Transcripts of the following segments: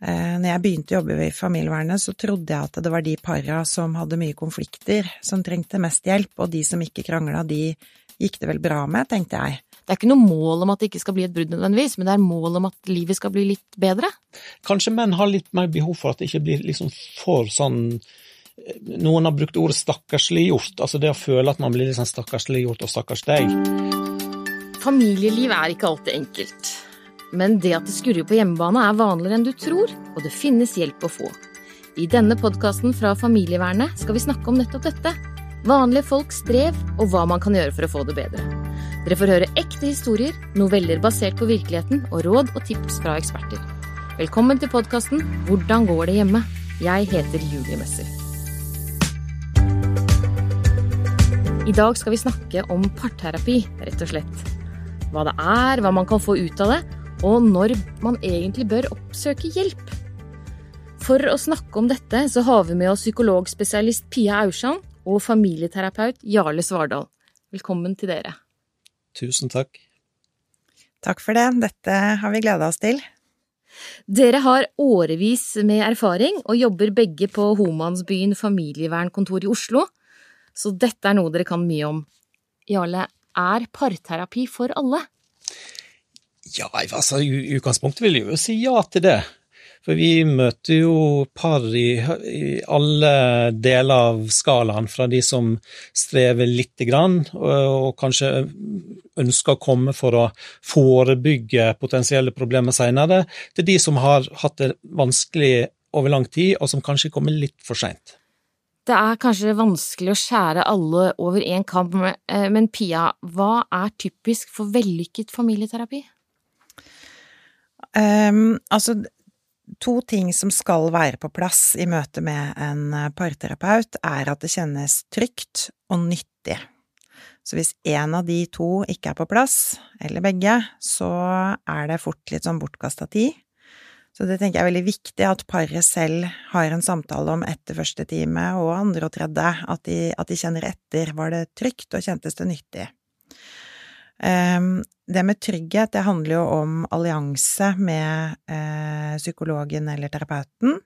Eh, når jeg begynte å jobbe i familievernet, så trodde jeg at det var de para som hadde mye konflikter, som trengte mest hjelp, og de som ikke krangla, de gikk det vel bra med, tenkte jeg. Det er ikke noe mål om at det ikke skal bli et brudd nødvendigvis, men det er mål om at livet skal bli litt bedre. Kanskje menn har litt mer behov for at det ikke blir liksom for sånn Noen har brukt ordet stakkarsliggjort, altså det å føle at man blir litt sånn stakkarsliggjort og stakkars deg. Familieliv er ikke alltid enkelt. Men det at det skurrer på hjemmebane er vanligere enn du tror, og det finnes hjelp å få. I denne podkasten fra Familievernet skal vi snakke om nettopp dette. Vanlige folks strev, og hva man kan gjøre for å få det bedre. Dere får høre ekte historier, noveller basert på virkeligheten og råd og tips fra eksperter. Velkommen til podkasten Hvordan går det hjemme? Jeg heter Julie Messer. I dag skal vi snakke om parterapi, rett og slett. Hva det er, hva man kan få ut av det, og når man egentlig bør oppsøke hjelp. For å snakke om dette så har vi med oss psykologspesialist Pia Aursand og familieterapeut Jarle Svardal. Velkommen til dere. Tusen takk. Takk for det, dette har vi gleda oss til. Dere har årevis med erfaring og jobber begge på Homansbyen familievernkontor i Oslo så dette er noe dere kan mye om. Jarle, er parterapi for alle? Ja, altså i utgangspunktet vil jeg jo si ja til det. For vi møter jo par i, i alle deler av skalaen, fra de som strever lite grann, og, og kanskje ønsker å komme for å forebygge potensielle problemer senere, til de som har hatt det vanskelig over lang tid, og som kanskje kommer litt for seint. Det er kanskje vanskelig å skjære alle over én kamp, men Pia, hva er typisk for vellykket familieterapi? Um, altså, to ting som skal være på plass i møte med en eh, parterapeut, er at det kjennes trygt og nyttig. Så hvis en av de to ikke er på plass, eller begge, så er det fort litt sånn bortkasta tid. Så det tenker jeg er veldig viktig at paret selv har en samtale om etter første time og andre og tredje, at de, at de kjenner etter. Var det trygt, og kjentes det nyttig? Um, det med trygghet, det handler jo om allianse med eh, psykologen eller terapeuten.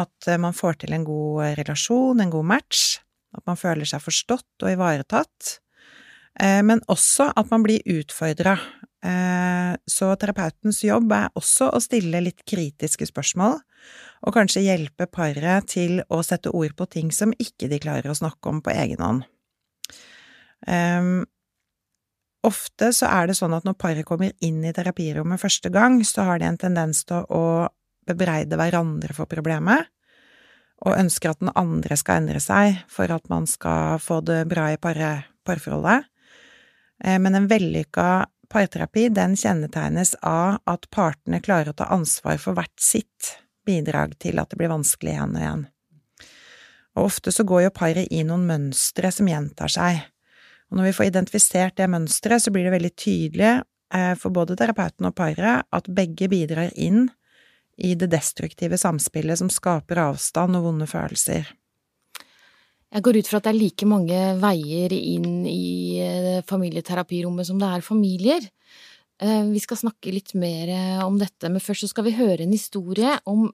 At eh, man får til en god relasjon, en god match. At man føler seg forstått og ivaretatt. Eh, men også at man blir utfordra Eh, så terapeutens jobb er også å stille litt kritiske spørsmål, og kanskje hjelpe paret til å sette ord på ting som ikke de klarer å snakke om på egen hånd. Ofte så er det sånn at når paret kommer inn i terapirommet første gang, så har de en tendens til å bebreide hverandre for problemet, og ønsker at den andre skal endre seg for at man skal få det bra i parforholdet. Eh, men en vellykka Parterapi den kjennetegnes av at partene klarer å ta ansvar for hvert sitt bidrag til at det blir vanskelig igjen og igjen. Og ofte så går jo paret i noen mønstre som gjentar seg, og når vi får identifisert det mønsteret, så blir det veldig tydelig eh, for både terapeuten og paret at begge bidrar inn i det destruktive samspillet som skaper avstand og vonde følelser. Jeg går ut fra at det er like mange veier inn i eh, familieterapirommet som det er familier. Eh, vi skal snakke litt mer om dette, men først skal vi høre en historie om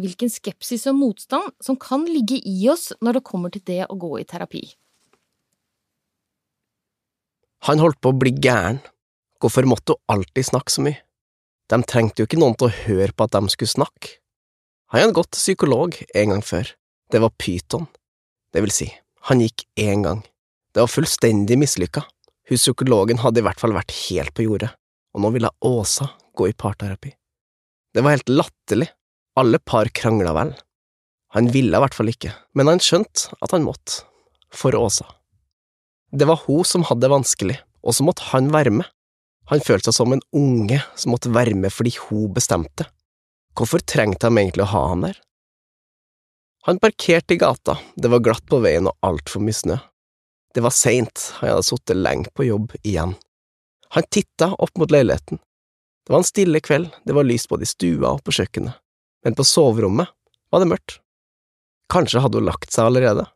hvilken skepsis og motstand som kan ligge i oss når det kommer til det å gå i terapi. Han holdt på å bli gæren. Hvorfor måtte hun alltid snakke så mye? De trengte jo ikke noen til å høre på at de skulle snakke. Han hadde gått til psykolog en gang før. Det var pyton. Det vil si, han gikk én gang. Det var fullstendig mislykka. Huspsykologen hadde i hvert fall vært helt på jordet, og nå ville Åsa gå i parterapi. Det var helt latterlig, alle par krangla vel. Han ville i hvert fall ikke, men han skjønte at han måtte, for Åsa. Det var hun som hadde det vanskelig, og så måtte han være med. Han følte seg som en unge som måtte være med fordi hun bestemte. Hvorfor trengte de egentlig å ha han der? Han parkerte i gata, det var glatt på veien og altfor mye snø. Det var seint, han hadde sittet lenge på jobb igjen. Han titta opp mot leiligheten. Det var en stille kveld, det var lyst både i stua og på kjøkkenet, men på soverommet var det mørkt. Kanskje hadde hun lagt seg allerede.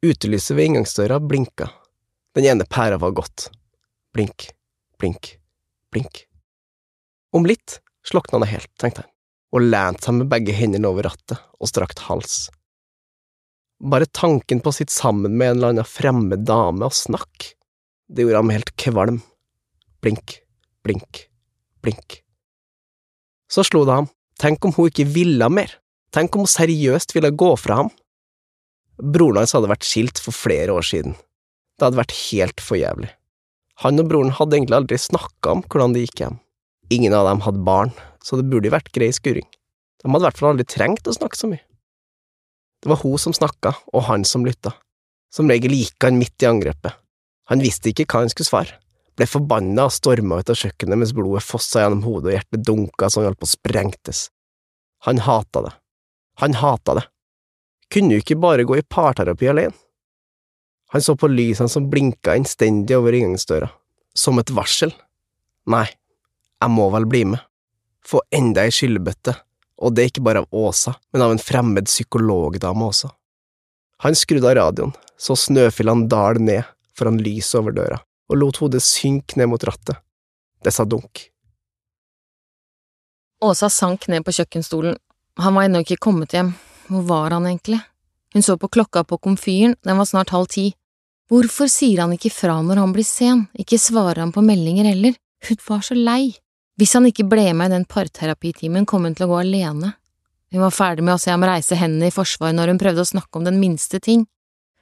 Utelyset ved inngangsdøra blinka. Den ene pæra var gått. Blink, blink, blink. Om litt slokna det helt, tenkte han. og lente seg med begge hendene over rattet og strakt hals. Bare tanken på å sitte sammen med en eller annen fremmed dame og snakke, det gjorde ham helt kvalm. Blink, blink, blink. Så slo det ham, tenk om hun ikke ville mer, tenk om hun seriøst ville gå fra ham. Broren hans hadde vært skilt for flere år siden. Det hadde vært helt for jævlig. Han og broren hadde egentlig aldri snakka om hvordan det gikk hjem. Ingen av dem hadde barn, så det burde vært grei skuring. De hadde i hvert fall aldri trengt å snakke så mye. Det var hun som snakka, og han som lytta. Som regel gikk han midt i angrepet. Han visste ikke hva han skulle svare, ble forbanna og storma ut av kjøkkenet mens blodet fossa gjennom hodet og hjertet dunka så han holdt på å sprengtes. Han hata det. Han hata det. Kunne jo ikke bare gå i parterapi alene. Han så på lysene som blinka innstendig over inngangsdøra, som et varsel. Nei, jeg må vel bli med. Få enda ei skyllebøtte, og det ikke bare av Åsa, men av en fremmed psykologdame også. Han skrudde av radioen, så snøfillene dal ned foran lyset over døra, og lot hodet synke ned mot rattet. Det sa dunk. Åsa sank ned på kjøkkenstolen. Han var ennå ikke kommet hjem. Hvor var han egentlig? Hun så på klokka på komfyren, den var snart halv ti. Hvorfor sier han ikke fra når han blir sen, ikke svarer han på meldinger heller? Hun var så lei. Hvis han ikke ble med i den parterapitimen, kom hun til å gå alene. Hun var ferdig med å se ham reise hendene i forsvar når hun prøvde å snakke om den minste ting.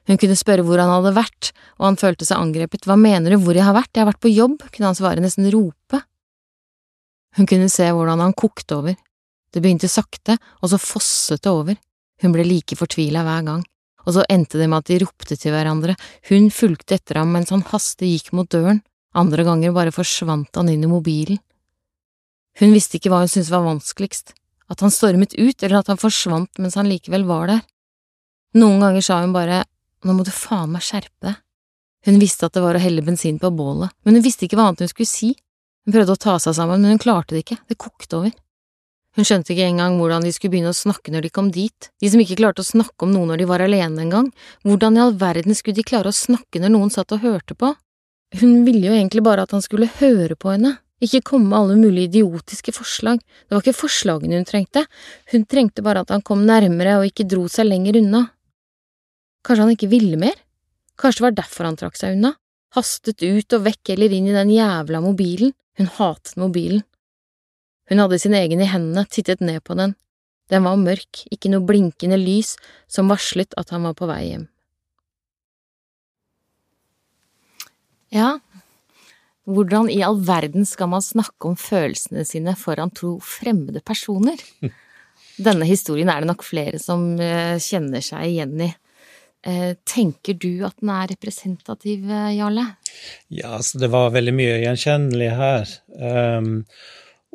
Hun kunne spørre hvor han hadde vært, og han følte seg angrepet. Hva mener du, hvor jeg har vært, jeg har vært på jobb, kunne han svare, nesten rope. Hun kunne se hvordan han kokte over. Det begynte sakte, og så fosset det over. Hun ble like fortvila hver gang, og så endte det med at de ropte til hverandre, hun fulgte etter ham mens han hastig gikk mot døren, andre ganger bare forsvant han inn i mobilen. Hun visste ikke hva hun syntes var vanskeligst, at han stormet ut eller at han forsvant mens han likevel var der. Noen ganger sa hun bare nå må du faen meg skjerpe deg. Hun visste at det var å helle bensin på bålet, men hun visste ikke hva annet hun skulle si. Hun prøvde å ta seg sammen, men hun klarte det ikke, det kokte over. Hun skjønte ikke engang hvordan de skulle begynne å snakke når de kom dit, de som ikke klarte å snakke om noe når de var alene engang, hvordan i all verden skulle de klare å snakke når noen satt og hørte på? Hun ville jo egentlig bare at han skulle høre på henne, ikke komme med alle mulige idiotiske forslag, det var ikke forslagene hun trengte, hun trengte bare at han kom nærmere og ikke dro seg lenger unna. Kanskje han ikke ville mer? Kanskje det var derfor han trakk seg unna, hastet ut og vekk eller inn i den jævla mobilen, hun hatet mobilen. Hun hadde sin egen i hendene, tittet ned på den. Den var mørk, ikke noe blinkende lys som varslet at han var på vei hjem. Ja, hvordan i all verden skal man snakke om følelsene sine foran to fremmede personer? Denne historien er det nok flere som eh, kjenner seg igjen i. Eh, tenker du at den er representativ, eh, Jarle? Ja, altså det var veldig mye gjenkjennelig her. Um,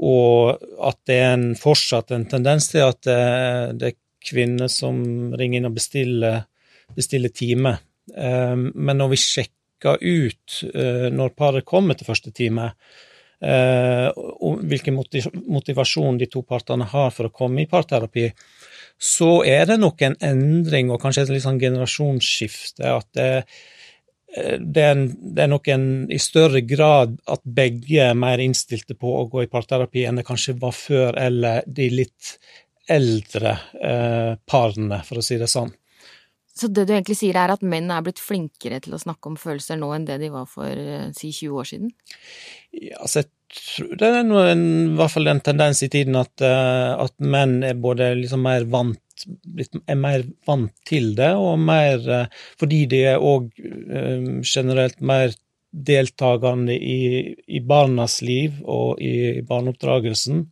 og at det er en, fortsatt en tendens til at det, det er kvinner som ringer inn og bestiller, bestiller time. Um, men når vi sjekker ut uh, når paret kommer til første time, og hvilken motivasjon de to partene har for å komme i parterapi, så er det nok en endring og kanskje et litt sånn generasjonsskifte. At det, Eh, det er, en, det er, nok en, i større grad at begge er mer innstilte på å gå i parterapi enn det kanskje var før, eller de litt eldre eh, parene, for å si det sånn. Så det du egentlig sier er at menn er blitt flinkere til å snakke om følelser nå enn det de var for eh, si 20 år siden? Ja, altså jeg tror det er noen, i hvert fall en tendens i tiden at, uh, at menn er både liksom mer vant er mer vant til det, og mer eh, fordi de er òg eh, generelt mer deltakende i, i, barnas liv og i barneoppdragelsen.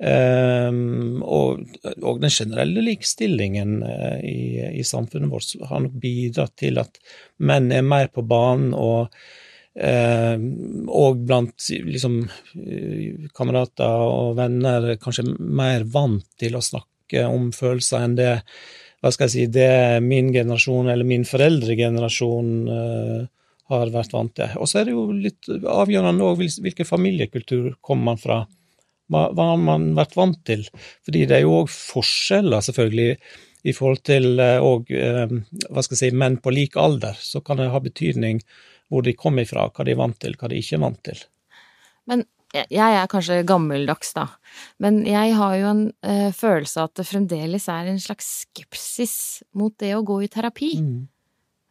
Um, og, og, den generelle likestillingen i, i, samfunnet vårt har nok bidratt til at menn er mer på banen, og, uh, og blant liksom, kamerater og venner kanskje mer vant til å snakke snakke om følelser enn det hva skal jeg si, det min generasjon eller min foreldregenerasjon uh, har vært vant til. Og så er det jo litt avgjørende òg hvilken familiekultur kommer man fra. Hva, har man vært vant til? Fordi det er jo òg forskjeller, selvfølgelig, i forhold til òg uh, eh, hva skal jeg si, menn på lik alder. Så kan det ha betydning hvor de kommer ifra, hva de er vant til, hva de ikke er vant til. Men jeg er kanskje gammeldags, da, men jeg har jo en uh, følelse av at det fremdeles er en slags skepsis mot det å gå i terapi. Mm.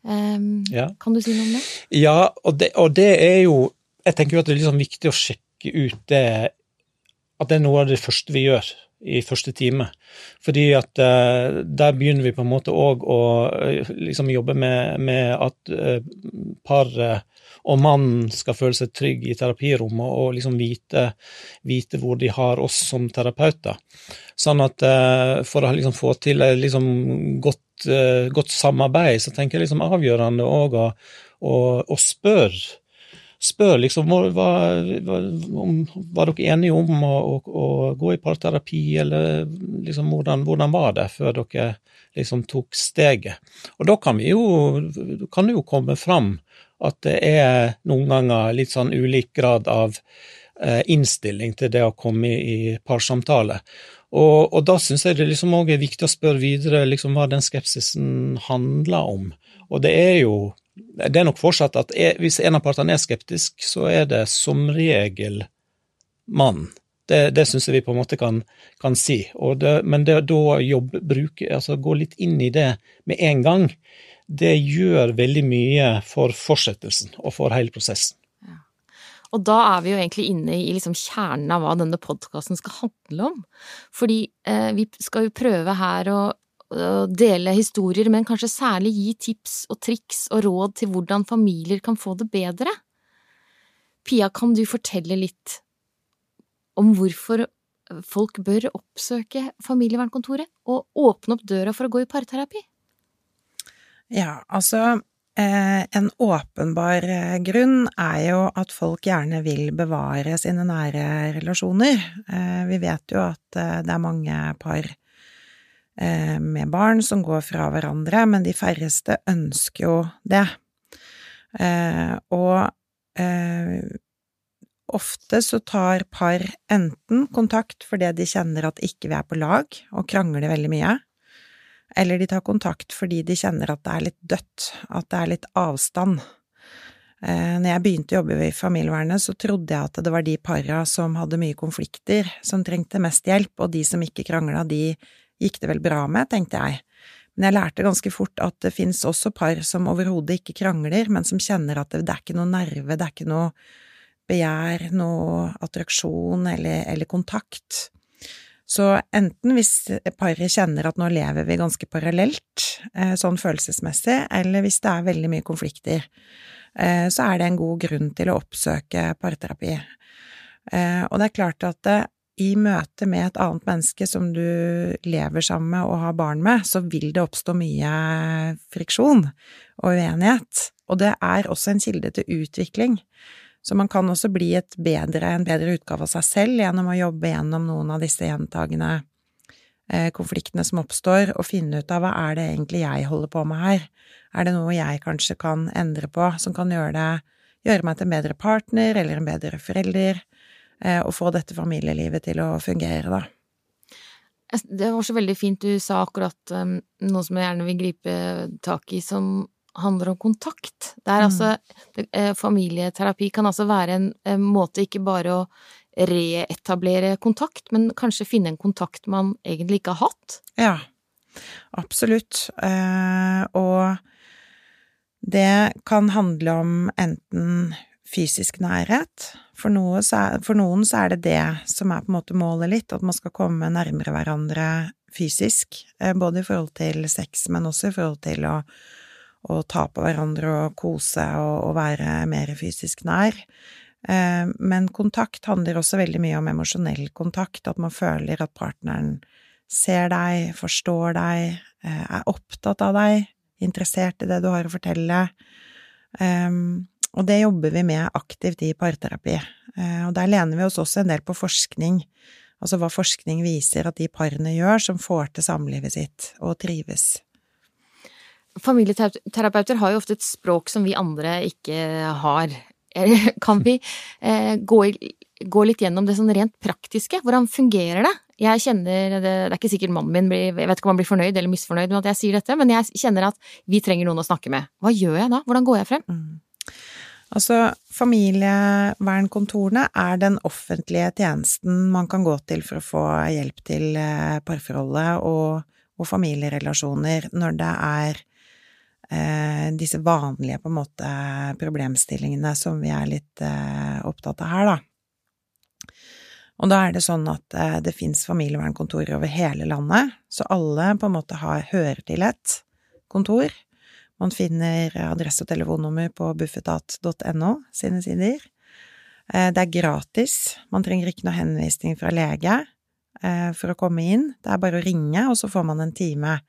Um, ja. Kan du si noe om det? Ja, og det, og det, er jo Jeg tenker jo at det er liksom viktig å sjekke ut det At det er noe av det første vi gjør i første time. Fordi at uh, der begynner vi på en måte òg å uh, liksom jobbe med, med at paret og mannen skal føle seg trygg i terapirommet og liksom vite, vite hvor de har oss som terapeuter. Sånn at for å liksom få til et liksom godt, godt, samarbeid, så tenker jeg liksom avgjørende òg å, å, å spørre spør liksom hva, hva, om, var dere enige om å, å, å, gå i parterapi, eller liksom hvordan, hvordan var det før dere liksom tok steget? Og da kan vi jo, kan det jo komme fram at det er noen ganger litt sånn ulik grad av eh, innstilling til det å komme i, parsamtale. Og, og, da syns jeg det liksom også er viktig å spørre videre liksom hva den skepsisen handler om. Og det er jo det er nok fortsatt at hvis en av partene er skeptisk, så er det som regel mannen. Det, det syns jeg vi på en måte kan, kan si. Det, men det da jobbe, bruke, altså gå litt inn i det med en gang, det gjør veldig mye for fortsettelsen og for hele prosessen. Og da er vi jo egentlig inne i liksom kjernen av hva denne podkasten skal handle om. Fordi eh, vi skal jo prøve her å dele historier, men kanskje særlig gi tips og triks og råd til hvordan familier kan få det bedre. Pia, kan du fortelle litt om hvorfor folk bør oppsøke familievernkontoret og åpne opp døra for å gå i parterapi? Ja, altså eh, en åpenbar eh, grunn er jo at folk gjerne vil bevare sine nære relasjoner. Eh, vi vet jo at det er mange par med barn som går fra hverandre, men de færreste ønsker jo det. Og ofte så tar par enten kontakt fordi de kjenner at ikke vi er på lag, og krangler veldig mye, eller de tar kontakt fordi de kjenner at det er litt dødt, at det er litt avstand. Når jeg begynte å jobbe i familievernet, så trodde jeg at det var de para som hadde mye konflikter, som trengte mest hjelp, og de som ikke krangla, de gikk det vel bra med, tenkte jeg. Men jeg lærte ganske fort at det fins også par som overhodet ikke krangler, men som kjenner at det, det, er ikke noe nerve, det er ikke noe begjær, noe attraksjon eller, eller kontakt. Så enten hvis paret kjenner at nå lever vi ganske parallelt, eh, sånn følelsesmessig, eller hvis det er veldig mye konflikter, eh, så er det en god grunn til å oppsøke parterapi. Eh, og det er klart at i møte med et annet menneske som du lever sammen med og har barn med, så vil det oppstå mye friksjon og uenighet. Og det er også en kilde til utvikling. Så man kan også bli bedre, en bedre utgave av seg selv gjennom å jobbe gjennom noen av disse gjentagende eh, konfliktene som oppstår, og finne ut av hva er det egentlig jeg holder på med her? Er det noe jeg kanskje kan endre på, som kan gjøre, det, gjøre meg til en bedre partner eller en bedre forelder? Eh, og få dette familielivet til å fungere, da. Det var så veldig fint du sa akkurat um, noe som jeg gjerne vil gripe tak i, som handler om kontakt. Det er mm. altså det, eh, Familieterapi kan altså være en, en, måte ikke bare å reetablere kontakt, men kanskje finne en kontakt man egentlig ikke har hatt? Ja, absolutt. Eh, og det kan handle om enten fysisk nærhet. For, noe, for, noen så er det det som er på en måte målet litt, at man skal komme nærmere hverandre fysisk, eh, både i forhold til sex, men også i forhold til å, å ta på hverandre og kose og, og være mer fysisk nær. Eh, men kontakt handler også veldig mye om emosjonell kontakt, at man føler at partneren ser deg, forstår deg, eh, er opptatt av deg, interessert i det du har å fortelle. Og det jobber vi med aktivt i parterapi. Eh, og der lener vi oss også en del på forskning, altså hva forskning viser at de parene gjør som får til samlivet sitt og trives. Familieterapeuter har jo ofte et språk som vi andre ikke har. Eh, kan vi eh, gå, gå litt gjennom det sånn rent praktiske? Hvordan fungerer det? Jeg kjenner, det, er ikke sikkert mannen min blir, jeg vet ikke om han blir fornøyd eller misfornøyd med at jeg sier dette, men jeg kjenner at vi trenger noen å snakke med. Hva gjør jeg da? Hvordan går jeg frem? Mm. Altså, familievernkontorene er den offentlige tjenesten man kan gå til for å få hjelp til eh, parforholdet og, og familierelasjoner når det er disse vanlige, på en måte, problemstillingene som vi er litt eh, opptatt av her, da. Og da er det sånn at eh, det fins familievernkontorer over hele landet, så alle på en måte har, hører til et kontor. Man finner adresse og telefonnummer på buffetat.no sine sider. Eh, det er gratis, man trenger ikke noe henvisning fra lege eh, for å komme inn. Det er bare å ringe, og så får man en time.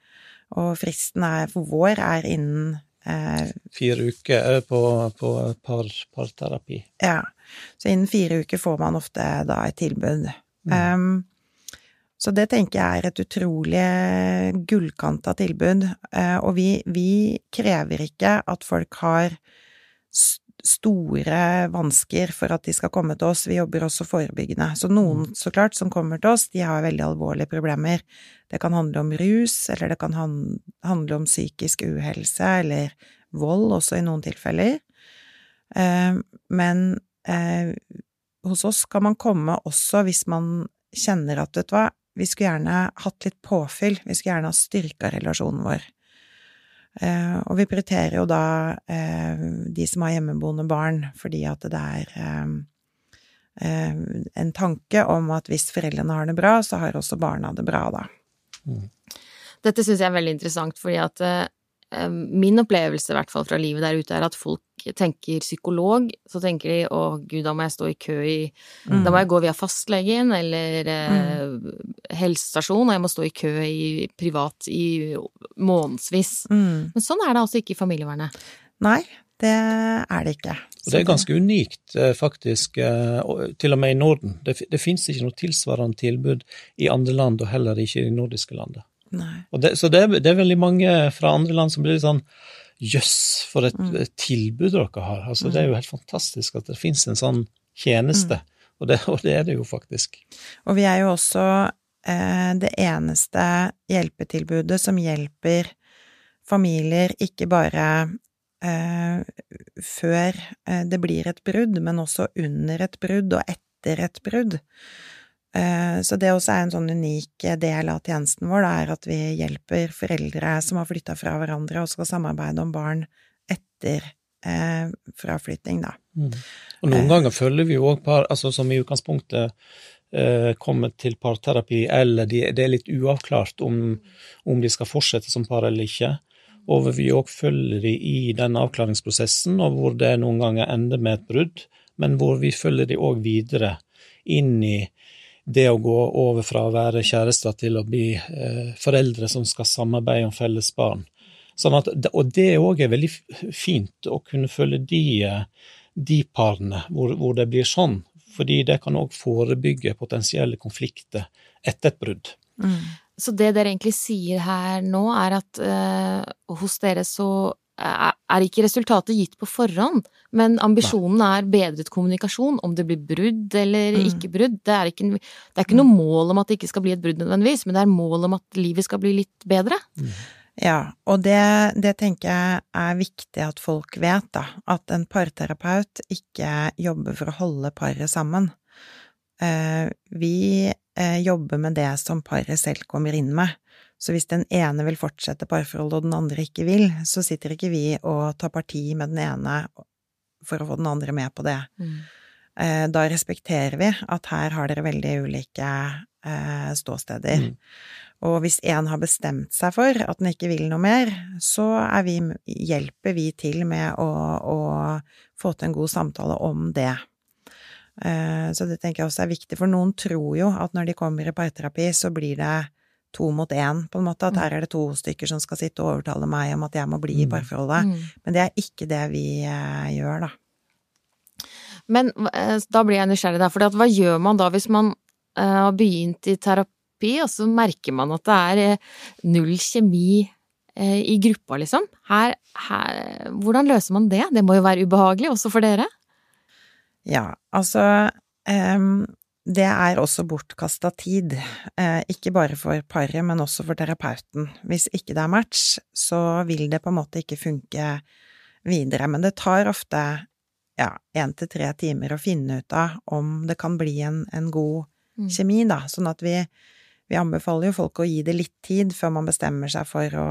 Og fristen er, for vår er innen Eh, fire uker på, på par, parterapi. Ja. Så innen fire uker får man ofte da et tilbud. Mm. Um, så det tenker jeg er et utrolig gullkanta tilbud. Uh, og vi, vi, krever ikke at folk har store vansker for at de skal komme til oss. Vi jobber også forebyggende. Så noen, mm. så klart, som kommer til oss, de har veldig alvorlige problemer. Det kan handle om rus, eller det kan handle om psykisk uhelse, eller vold også i noen tilfeller. Eh, men eh, hos oss kan man komme også hvis man kjenner at, vet du hva, vi skulle gjerne hatt litt påfyll, vi skulle gjerne ha styrka relasjonen vår. Eh, og vi prioriterer jo da eh, de som har hjemmeboende barn, fordi at det er eh, en tanke om at hvis foreldrene har det bra, så har også barna det bra, da. Mm. Dette syns jeg er veldig interessant, fordi at min opplevelse, i hvert fall fra livet der ute, er at folk tenker psykolog, så tenker de å gud, da må jeg stå i kø i mm. Da må jeg gå via fastlegen eller eh, mm. helsestasjon, og jeg må stå i kø i privat i månedsvis. Mm. Men sånn er det altså ikke i familievernet. Nei, det er det ikke. Og det er ganske unikt, eh, faktisk, eh, til og med i Norden. Det, det finnes ikke noe tilsvarende tilbud i andre land, og heller ikke i de nordiske landene. Det, så det, det, er veldig mange fra andre land som blir litt sånn Jøss, for et, mm. tilbud dere har. Altså, mm. Det er jo helt fantastisk at det finnes en sånn tjeneste, mm. og, det, og, det, er det jo faktisk. Og vi er jo også eh, det eneste hjelpetilbudet som hjelper familier ikke bare eh, før eh, det blir et brudd, men også under et brudd og etter et brudd. Eh, så det også er en sånn unik del av tjenesten vår, da, er at vi hjelper foreldre som har flytta fra hverandre og skal samarbeide om barn etter eh, fraflytting, da. Mm. Og noen eh. ganger følger vi jo òg par, altså som i utgangspunktet eh, kommer til parterapi, eller de, det er litt uavklart om, om, de skal fortsette som par eller ikke. Og vi òg følger de i den avklaringsprosessen, og hvor det noen ganger ender med et brudd, men hvor vi følger de òg videre inn i det å gå over fra å være kjærester til å bli eh, foreldre som skal samarbeide om felles barn. Sånn at, og det òg er veldig fint å kunne følge de, eh, de parene hvor, hvor, det blir sånn, fordi det kan òg forebygge potensielle konflikter etter et brudd. Mm. Så det dere egentlig sier her nå, er at eh, hos dere så er ikke resultatet gitt på forhånd, men ambisjonen er bedret kommunikasjon, om det blir brudd eller mm. ikke brudd. Det er ikke, det er ikke, noe mm. mål om at det ikke skal bli et brudd nødvendigvis, men det er mål om at livet skal bli litt bedre. Mm. Ja, og det, det, tenker jeg er viktig at folk vet, da. At en parterapeut ikke jobber for å holde paret sammen. Eh, vi eh, jobber med det som paret selv kommer inn med. Så hvis den ene vil fortsette parforholdet og den andre ikke vil, så sitter ikke vi og tar parti med den ene for å få den andre med på det. Mm. Eh, da respekterer vi at her har dere veldig ulike eh, ståsteder. Mm. Og hvis én har bestemt seg for at den ikke vil noe mer, så vi, hjelper vi til med å, å, få til en god samtale om det. Eh, så det tenker jeg også er viktig, for noen tror jo at når de kommer i parterapi, så blir det to mot én, på en måte. At her er det to stykker som skal sitte og overtale meg om at jeg må bli i mm. parforholdet. Mm. Men det er ikke det vi eh, gjør, da. Men eh, da blir jeg nysgjerrig, der, For hva gjør man da hvis man eh, har begynt i terapi, og så merker man at det er null kjemi i gruppa, liksom? Her, her, hvordan løser man det? Det må jo være ubehagelig, også for dere? Ja, altså um, det er også bortkasta tid, eh, ikke bare for paret, men også for terapeuten. Hvis ikke det er match, så vil det på en måte ikke funke videre, men det tar ofte ja, én til tre timer å finne ut av om det kan bli en, en god Mm. kjemi, da. Sånn at vi, vi anbefaler jo folk å gi det litt tid før man bestemmer seg for å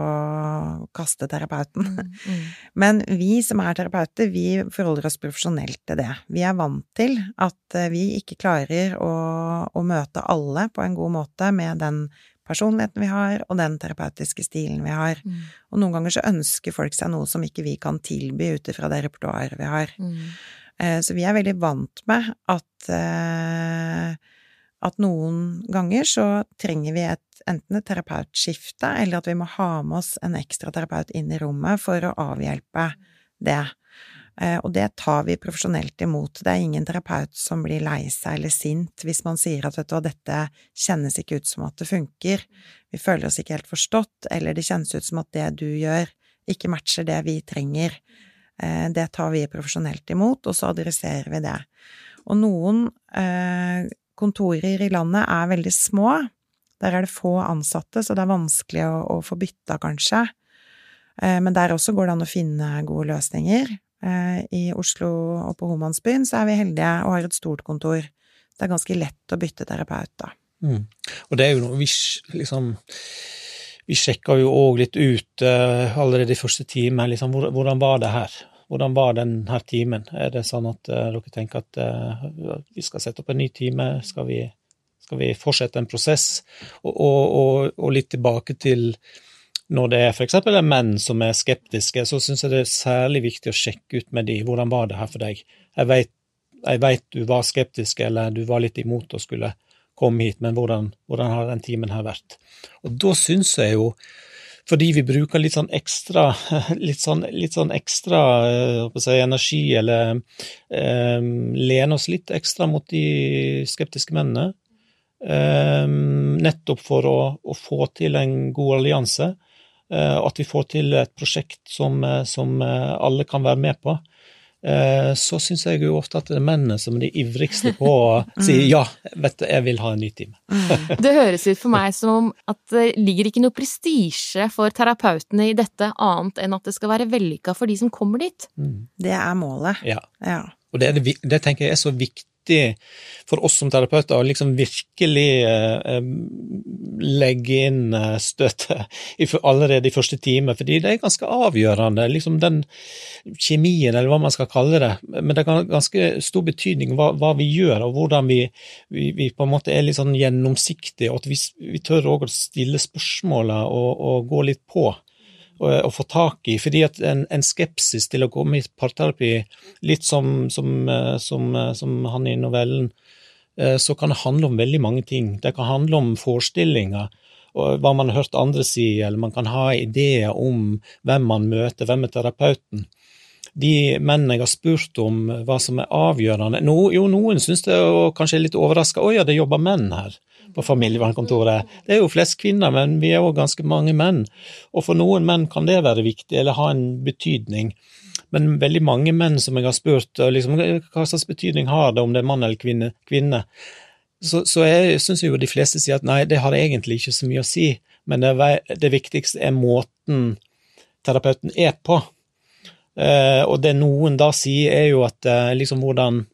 kaste terapeuten. Mm, mm. Men vi som er terapeuter, vi forholder oss profesjonelt til det. Vi er vant til at eh, vi ikke klarer å, å møte alle på en god måte med den personligheten vi har, og den terapeutiske stilen vi har. Mm. Og noen ganger så ønsker folk seg noe som ikke vi kan tilby ut ifra det repertoaret vi har. Mm. Eh, Så vi er veldig vant med at, eh, at noen ganger så trenger vi et, enten et terapeutskifte, eller at vi må ha med oss en ekstra terapeut inn i rommet for å avhjelpe det. Eh, Og det tar vi profesjonelt imot. Det er ingen terapeut som blir lei seg eller sint hvis man sier at vet du dette kjennes ikke ut som at det funker, vi føler oss ikke helt forstått, eller det kjennes ut som at det du gjør ikke matcher det vi trenger. Eh, Det tar vi profesjonelt imot, og så adresserer vi det. Og noen eh, kontorer i landet er veldig små. Der er det få ansatte, så det er vanskelig å, å få bytta, kanskje. Eh, men der også går det an å finne gode løsninger. Eh, I Oslo og på Homansbyen så er vi heldige og har et stort kontor. Det er ganske lett å bytte terapeut, da. Mm. Og det er jo noe vi liksom Vi sjekka jo òg litt ut eh, allerede i første time, liksom, hvordan var det her? Hvordan var denne timen? Er det sånn at eh, dere tenker at eh, vi skal sette opp en ny time? Skal vi, skal vi fortsette en prosess? Og, og, og, litt tilbake til når det er f.eks. er menn som er skeptiske, så syns jeg det er særlig viktig å sjekke ut med de, hvordan var det her for deg? Jeg vet, jeg vet du var skeptisk, eller du var litt imot å skulle komme hit, men hvordan, hvordan har den timen her vært? Og da syns jeg jo, fordi vi bruker litt sånn ekstra, litt sånn, litt sånn ekstra eh, si, energi, eller um, lener oss litt ekstra mot de skeptiske mennene, Um, nettopp for å, å få til en god allianse, Uh, at vi får til et prosjekt som, eh, som eh, alle kan være med på. Eh, så syns jeg jo ofte at det er mennene som er de ivrigste på å si ja, vet du, jeg vil ha en ny time. Det høres ut for meg som at det ligger ikke noe prestisje for terapeutene i dette, annet enn at det skal være vellykka for de som kommer dit. Mm. Det er målet. Ja. Ja. Og det, er det, det tenker jeg er så viktig for oss som terapeuter å liksom virkelig eh, eh, legge inn støtte støtet allerede i første time, fordi det er ganske avgjørende, liksom den kjemien, eller hva man skal kalle det. Men det har ganske stor betydning hva, hva vi gjør, og hvordan vi, vi, vi på en måte er litt sånn gjennomsiktige, og at vi, vi tør også å stille spørsmåla og, og gå litt på å, å få tak i. Fordi at en, en skepsis til å komme i parterapi, litt som, som, eh, som, eh, som han i novellen, eh, så kan det handle om veldig mange ting. Det kan handle om forestillinger, og hva man har hørt andre si, eller man kan ha ideer om hvem man møter, hvem er terapeuten. De mennene jeg har spurt om hva som er avgjørende no, Jo, noen syns det og kanskje er litt overraska. Å ja, det jobber menn her på familievernkontoret. Det er jo flest kvinner, men vi er òg ganske mange menn. Og for noen menn kan det være viktig, eller ha en betydning. Men veldig mange menn som jeg har spurt, liksom, hva slags betydning har det om det er mann eller kvinne, kvinne? så, så jeg syns jo de fleste sier at nei, det har egentlig ikke så mye å si, men det, det viktigste er måten terapeuten er på. Eh, og det noen da sier, er jo at eh, liksom hvordan,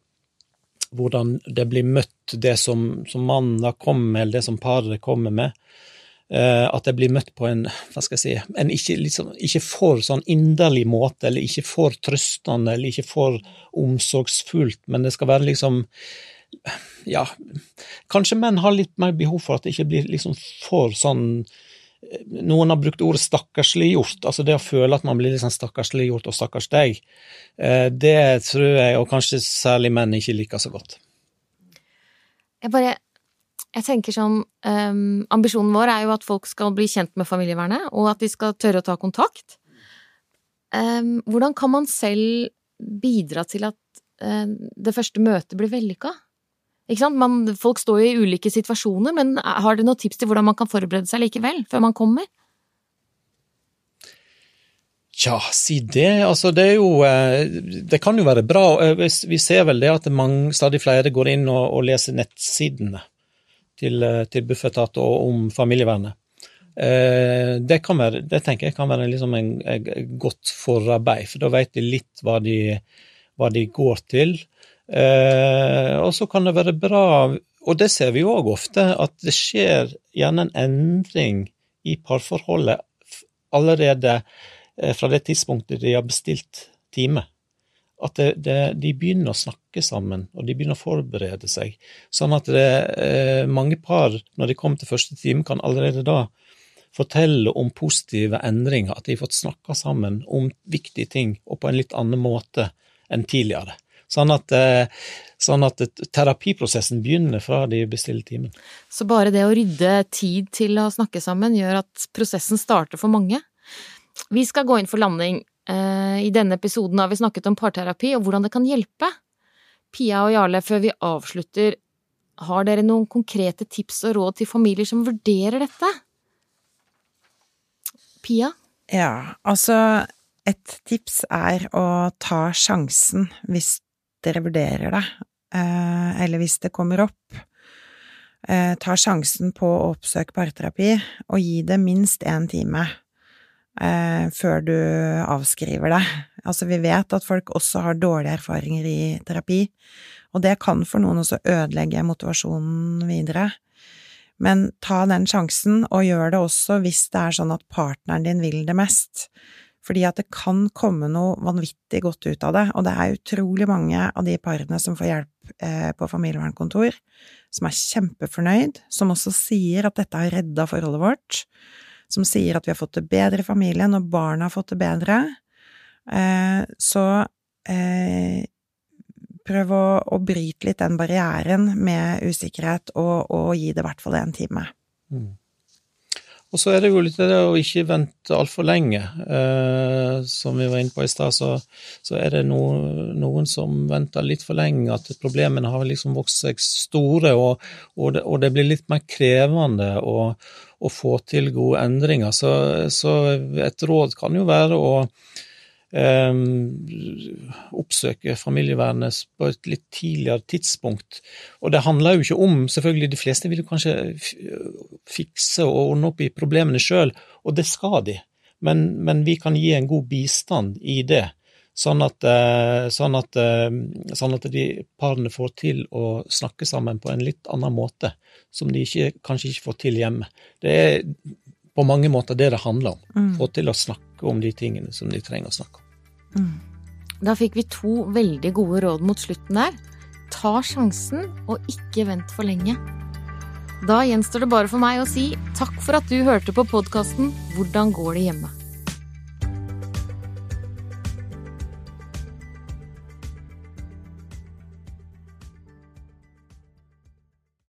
hvordan det blir møtt, det som, som mannen kommer med, eller det som paret kommer med. Uh, at det blir møtt på en hva skal jeg si, en ikke, liksom, ikke for sånn inderlig måte, eller ikke for trøstende, eller ikke for omsorgsfullt, men det skal være liksom ja, kanskje menn har litt mer behov for at det ikke blir liksom for sånn Noen har brukt ordet stakkarsliggjort, altså det å føle at man blir litt sånn stakkarsliggjort og stakkars deg. Eh, Det tror jeg, og kanskje særlig menn, ikke liker så godt. Jeg bare jeg tenker sånn um, Ambisjonen vår er jo at folk skal bli kjent med familievernet, og at de skal tørre å ta kontakt. Um, hvordan kan man selv bidra til at eh, det første møtet blir vellykka? Ikke sant? Man, folk står jo i ulike situasjoner, men har dere noen tips til hvordan man kan forberede seg likevel, før man kommer? Tja, si det. Altså, det er jo eh, Det kan jo være bra. Eh, Vi ser vel det at mange, stadig flere går inn og, og leser nettsidene til, eh, til Bufetat og om familievernet. Det, kan være, det tenker jeg kan være liksom en godt forarbeid, for da vet de litt hva de, hva de går til. Eh, og så kan det være bra, og det ser vi jo òg ofte, at det skjer gjerne en endring i parforholdet allerede eh, fra det tidspunktet de har bestilt time. At det, det, de begynner å snakke sammen, og de begynner å forberede seg. Sånn at det, eh, mange par, når de kommer til første time, kan allerede da fortelle om positive endringer, at de har fått snakka sammen om viktige ting, og på en litt annen måte enn tidligere. Sånn at, eh, sånn at terapiprosessen begynner fra de bestiller timen. Så bare det å rydde tid til å snakke sammen gjør at prosessen starter for mange? Vi skal gå inn for landing. Eh, I denne episoden har vi snakket om parterapi og hvordan det kan hjelpe. Pia og Jarle, før vi avslutter, har dere noen konkrete tips og råd til familier som vurderer dette? Pia? Ja, altså et tips er å ta sjansen hvis dere vurderer det, eh, eller hvis det kommer opp. Eh, ta sjansen på å oppsøke parterapi, og gi det minst én time eh, før du avskriver det. Altså, vi vet at folk også har dårlige erfaringer i terapi, og det kan for noen også ødelegge motivasjonen videre. Men ta den sjansen, og gjør det også hvis det er sånn at partneren din vil det mest. Fordi at det kan komme noe vanvittig godt ut av det, og det er utrolig mange av de parene som får hjelp eh, på familievernkontor, som er kjempefornøyd, som også sier at dette har redda forholdet vårt, som sier at vi har fått det bedre i familien, og barna har fått det bedre. Eh, så eh, prøv å, å, bryte litt den barrieren med usikkerhet, og, og gi det i hvert fall en time. Mm. Og så er det jo litt det å ikke vente altfor lenge. Eh, som vi var inne på i stad, så, så, er det no, noen som venter litt for lenge. At problemene har liksom vokst seg store, og, og, det, og det, blir litt mer krevende å, å få til gode endringer. Så, så, et råd kan jo være å oppsøke familievernet på et litt tidligere tidspunkt. Og det handler jo ikke om Selvfølgelig, de fleste vil kanskje fikse og ordne opp i problemene sjøl, og det skal de. Men, men, vi kan gi en god bistand i det, sånn at, eh, sånn at, eh, sånn at de parene får til å snakke sammen på en litt annen måte, som de ikke, kanskje ikke får til hjemme. Det er på mange måter det det handler om. Mm. Få til å snakke om de tingene som de trenger å snakke om. Da fikk vi to veldig gode råd mot slutten der. Ta sjansen, og ikke vent for lenge. Da gjenstår det bare for meg å si takk for at du hørte på podkasten Hvordan går det hjemme?